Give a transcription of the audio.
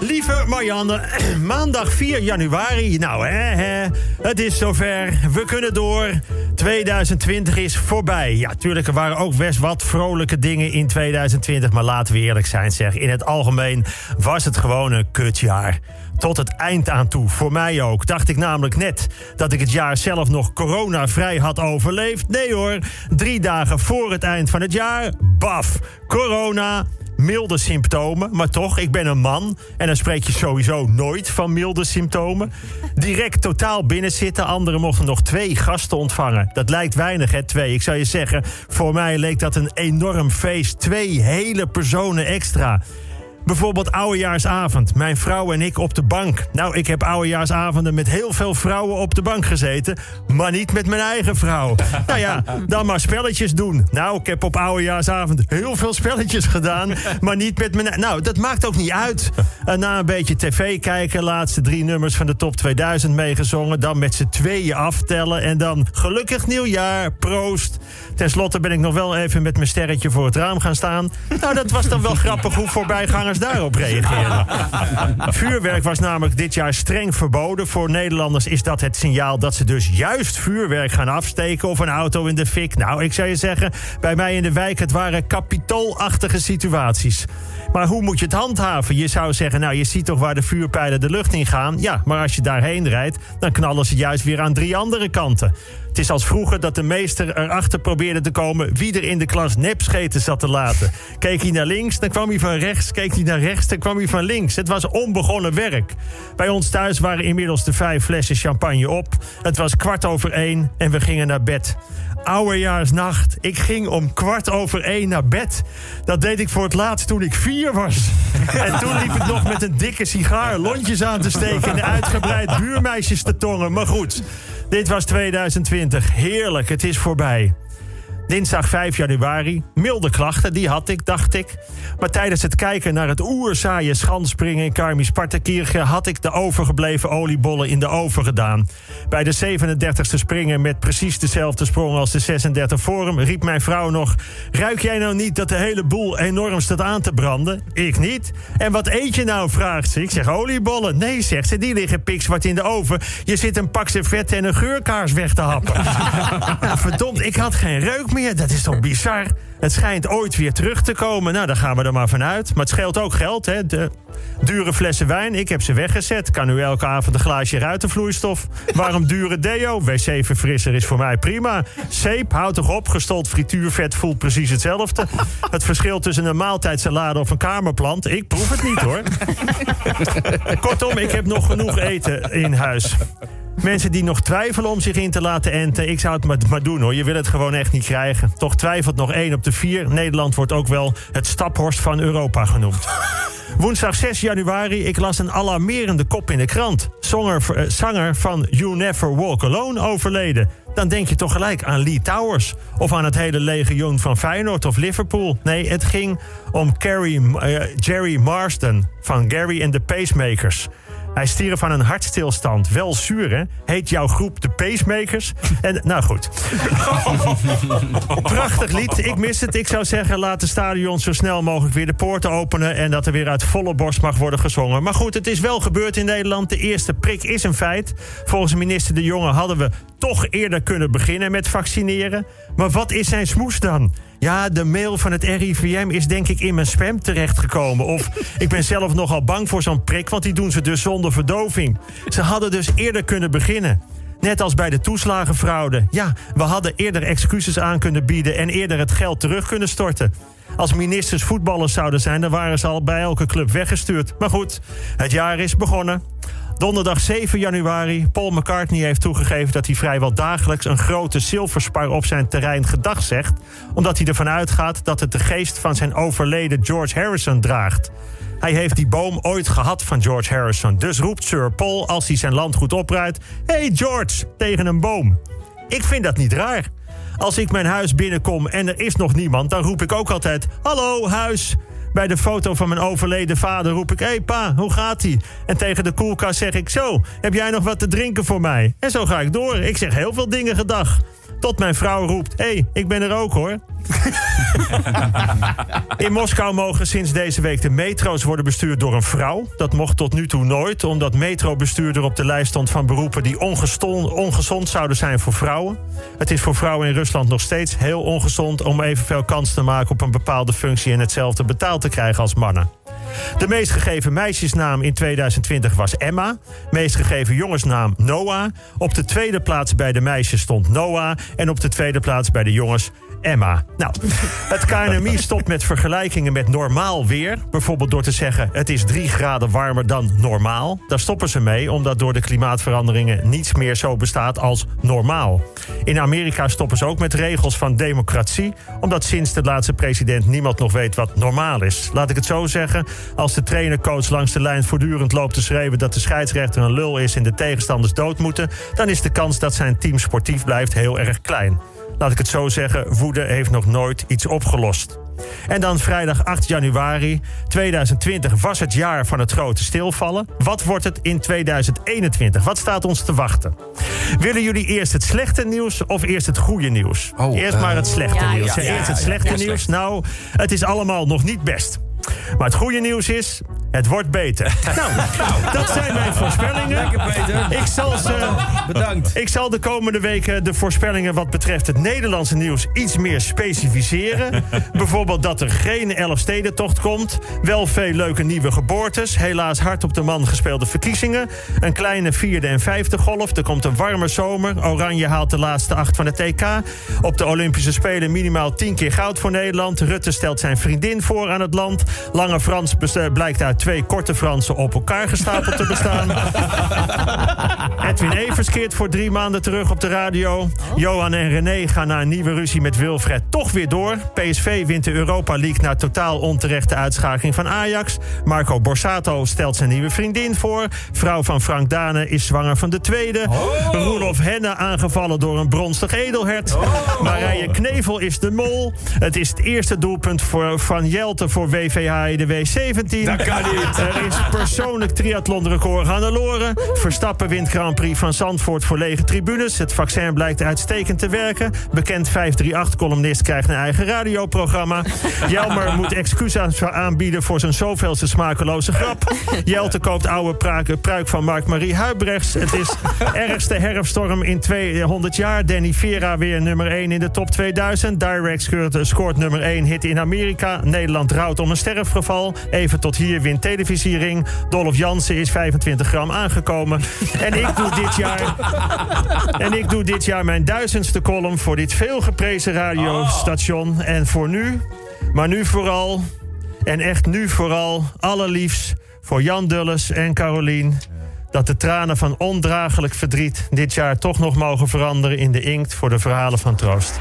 Lieve Marianne, maandag 4 januari. Nou, hè, hè, het is zover. We kunnen door. 2020 is voorbij. Ja, tuurlijk, er waren ook best wat vrolijke dingen in 2020. Maar laten we eerlijk zijn, zeg. In het algemeen was het gewoon een kutjaar. Tot het eind aan toe, voor mij ook. Dacht ik namelijk net dat ik het jaar zelf nog coronavrij had overleefd. Nee hoor, drie dagen voor het eind van het jaar, baf, corona milde symptomen. Maar toch, ik ben een man. En dan spreek je sowieso nooit van milde symptomen. Direct totaal binnenzitten. Anderen mochten nog twee gasten ontvangen. Dat lijkt weinig, hè, twee. Ik zou je zeggen, voor mij leek dat een enorm feest. Twee hele personen extra. Bijvoorbeeld oudejaarsavond. Mijn vrouw en ik op de bank. Nou, ik heb oudejaarsavonden met heel veel vrouwen op de bank gezeten. Maar niet met mijn eigen vrouw. nou ja, dan maar spelletjes doen. Nou, ik heb op oudejaarsavond heel veel spelletjes gedaan. Maar niet met mijn... Nou, dat maakt ook niet uit. En na een beetje tv kijken, laatste drie nummers van de top 2000 meegezongen. Dan met z'n tweeën aftellen. En dan gelukkig nieuwjaar, proost. Ten slotte ben ik nog wel even met mijn sterretje voor het raam gaan staan. Nou, dat was dan wel grappig hoe voorbijgangers daarop reageerden. Vuurwerk was namelijk dit jaar streng verboden. Voor Nederlanders is dat het signaal dat ze dus juist vuurwerk gaan afsteken of een auto in de fik. Nou, ik zou je zeggen, bij mij in de wijk, het waren kapitoolachtige situaties. Maar hoe moet je het handhaven? Je zou zeggen, nou, je ziet toch waar de vuurpijlen de lucht in gaan. Ja, maar als je daarheen rijdt, dan knallen ze juist weer aan drie andere kanten. Is als vroeger dat de meester erachter probeerde te komen wie er in de klas nepscheten zat te laten. Keek hij naar links, dan kwam hij van rechts. Keek hij naar rechts, dan kwam hij van links. Het was onbegonnen werk. Bij ons thuis waren inmiddels de vijf flessen champagne op. Het was kwart over één en we gingen naar bed. Oudejaarsnacht. Ik ging om kwart over één naar bed. Dat deed ik voor het laatst toen ik vier was. En toen liep ik nog met een dikke sigaar lontjes aan te steken... en uitgebreid buurmeisjes te tongen. Maar goed, dit was 2020. Heerlijk, het is voorbij. Dinsdag 5 januari. Milde klachten, die had ik, dacht ik. Maar tijdens het kijken naar het oerzaaie schanspringen in Karmi-Spartakirche... had ik de overgebleven oliebollen in de oven gedaan. Bij de 37e springen met precies dezelfde sprong als de 36 vorm... riep mijn vrouw nog... Ruik jij nou niet dat de hele boel enorm staat aan te branden? Ik niet. En wat eet je nou, vraagt ze. Ik zeg oliebollen. Nee, zegt ze, die liggen pikzwart in de oven. Je zit een pak vet en een geurkaars weg te happen. nou, verdomd, ik had geen reuk meer dat is toch bizar? Het schijnt ooit weer terug te komen. Nou, daar gaan we er maar vanuit. Maar het scheelt ook geld, hè? De dure flessen wijn, ik heb ze weggezet. Kan nu elke avond een glaasje ruitenvloeistof. Waarom dure deo? Wc-verfrisser is voor mij prima. Zeep, houd toch op. Gestold frituurvet voelt precies hetzelfde. Het verschil tussen een maaltijdsalade of een kamerplant... ik proef het niet, hoor. Kortom, ik heb nog genoeg eten in huis. Mensen die nog twijfelen om zich in te laten enten, ik zou het maar, doen hoor. Je wil het gewoon echt niet krijgen. Toch twijfelt nog één op de vier. Nederland wordt ook wel het staphorst van Europa genoemd. Woensdag 6 januari, ik las een alarmerende kop in de krant. Zanger, eh, zanger van You Never Walk Alone overleden. Dan denk je toch gelijk aan Lee Towers. Of aan het hele legioen van Feyenoord of Liverpool. Nee, het ging om Carrie, uh, Jerry Marsden van Gary and the Pacemakers. Hij stierf van een hartstilstand. Wel zuur, hè? Heet jouw groep de Pacemakers? En, nou goed. Prachtig lied. Ik mis het. Ik zou zeggen, laat de stadions zo snel mogelijk weer de poorten openen... en dat er weer uit volle borst mag worden gezongen. Maar goed, het is wel gebeurd in Nederland. De eerste prik is een feit. Volgens minister De Jonge hadden we toch eerder kunnen beginnen met vaccineren. Maar wat is zijn smoes dan? Ja, de mail van het RIVM is denk ik in mijn spam terechtgekomen. Of ik ben zelf nogal bang voor zo'n prik, want die doen ze dus zonder verdoving. Ze hadden dus eerder kunnen beginnen. Net als bij de toeslagenfraude. Ja, we hadden eerder excuses aan kunnen bieden en eerder het geld terug kunnen storten. Als ministers voetballers zouden zijn, dan waren ze al bij elke club weggestuurd. Maar goed, het jaar is begonnen. Donderdag 7 januari. Paul McCartney heeft toegegeven dat hij vrijwel dagelijks een grote zilverspar op zijn terrein gedag zegt. Omdat hij ervan uitgaat dat het de geest van zijn overleden George Harrison draagt. Hij heeft die boom ooit gehad van George Harrison. Dus roept Sir Paul als hij zijn landgoed opruidt: Hey George, tegen een boom. Ik vind dat niet raar. Als ik mijn huis binnenkom en er is nog niemand, dan roep ik ook altijd: Hallo, huis. Bij de foto van mijn overleden vader roep ik: Hé hey pa, hoe gaat-ie? En tegen de koelkast zeg ik: Zo, heb jij nog wat te drinken voor mij? En zo ga ik door. Ik zeg heel veel dingen gedag. Tot mijn vrouw roept: Hé, hey, ik ben er ook hoor. In Moskou mogen sinds deze week de metro's worden bestuurd door een vrouw. Dat mocht tot nu toe nooit, omdat metrobestuurder op de lijst stond van beroepen die ongezond zouden zijn voor vrouwen. Het is voor vrouwen in Rusland nog steeds heel ongezond om evenveel kans te maken op een bepaalde functie en hetzelfde betaald te krijgen als mannen. De meest gegeven meisjesnaam in 2020 was Emma. Meest gegeven jongensnaam Noah. Op de tweede plaats bij de meisjes stond Noah. En op de tweede plaats bij de jongens Emma. Nou, het KNMI stopt met vergelijkingen met normaal weer. Bijvoorbeeld door te zeggen: het is drie graden warmer dan normaal. Daar stoppen ze mee, omdat door de klimaatveranderingen niets meer zo bestaat als normaal. In Amerika stoppen ze ook met regels van democratie, omdat sinds de laatste president niemand nog weet wat normaal is. Laat ik het zo zeggen: als de trainercoach langs de lijn voortdurend loopt te schreeuwen dat de scheidsrechter een lul is en de tegenstanders dood moeten, dan is de kans dat zijn team sportief blijft heel erg klein laat ik het zo zeggen, woede heeft nog nooit iets opgelost. En dan vrijdag 8 januari 2020 was het jaar van het grote stilvallen. Wat wordt het in 2021? Wat staat ons te wachten? Willen jullie eerst het slechte nieuws of eerst het goede nieuws? Oh, eerst maar het eh, slechte nieuws. eerst het slechte nieuws. Nou, het is allemaal nog niet best. Maar het goede nieuws is, het wordt beter. nou, dat zijn mijn voorspellingen. Lekker. Ik zal ze, Bedankt. Ik zal de komende weken de voorspellingen wat betreft het Nederlandse nieuws iets meer specificeren. Bijvoorbeeld dat er geen Elfstedentocht komt. Wel veel leuke nieuwe geboortes. Helaas hard op de man gespeelde verkiezingen. Een kleine vierde en vijfde golf. Er komt een warme zomer. Oranje haalt de laatste acht van het TK. Op de Olympische Spelen minimaal tien keer goud voor Nederland. Rutte stelt zijn vriendin voor aan het land. Lange Frans blijkt uit twee korte Fransen op elkaar gestapeld te bestaan. Edwin Evers keert voor drie maanden terug op de radio. Johan en René gaan na een nieuwe ruzie met Wilfred toch weer door. PSV wint de Europa League na totaal onterechte uitschakeling van Ajax. Marco Borsato stelt zijn nieuwe vriendin voor. Vrouw van Frank Dane is zwanger van de tweede. Oh. Roelof Henne aangevallen door een bronstig edelhert. Oh. Marije Knevel is de mol. Het is het eerste doelpunt voor, van Jelte voor WVH de W17. Dat kan niet. Er is persoonlijk triathlonrecord gaan de loren. Verstappen wint Grand Prix van Zandvoort voor lege tribunes. Het vaccin blijkt uitstekend te werken. Bekend 538-columnist krijgt een eigen radioprogramma. Jelmer moet excuses aanbieden voor zijn zoveelste smakeloze grap. Jelte koopt oude pruik, pruik van Mark-Marie Huibrechts. Het is ergste herfststorm in 200 jaar. Danny Vera weer nummer 1 in de top 2000. Direct scoort nummer 1 hit in Amerika. Nederland rouwt om een sterfgeval. Even tot hier wint televisiering. Dolph Jansen is 25 gram aangekomen. En ik doe dit jaar... En ik doe dit jaar mijn duizendste column voor dit veelgeprezen radiostation. En voor nu, maar nu vooral... En echt nu vooral allerliefst voor Jan Dulles en Carolien... dat de tranen van ondraaglijk verdriet dit jaar toch nog mogen veranderen in de inkt voor de verhalen van troost.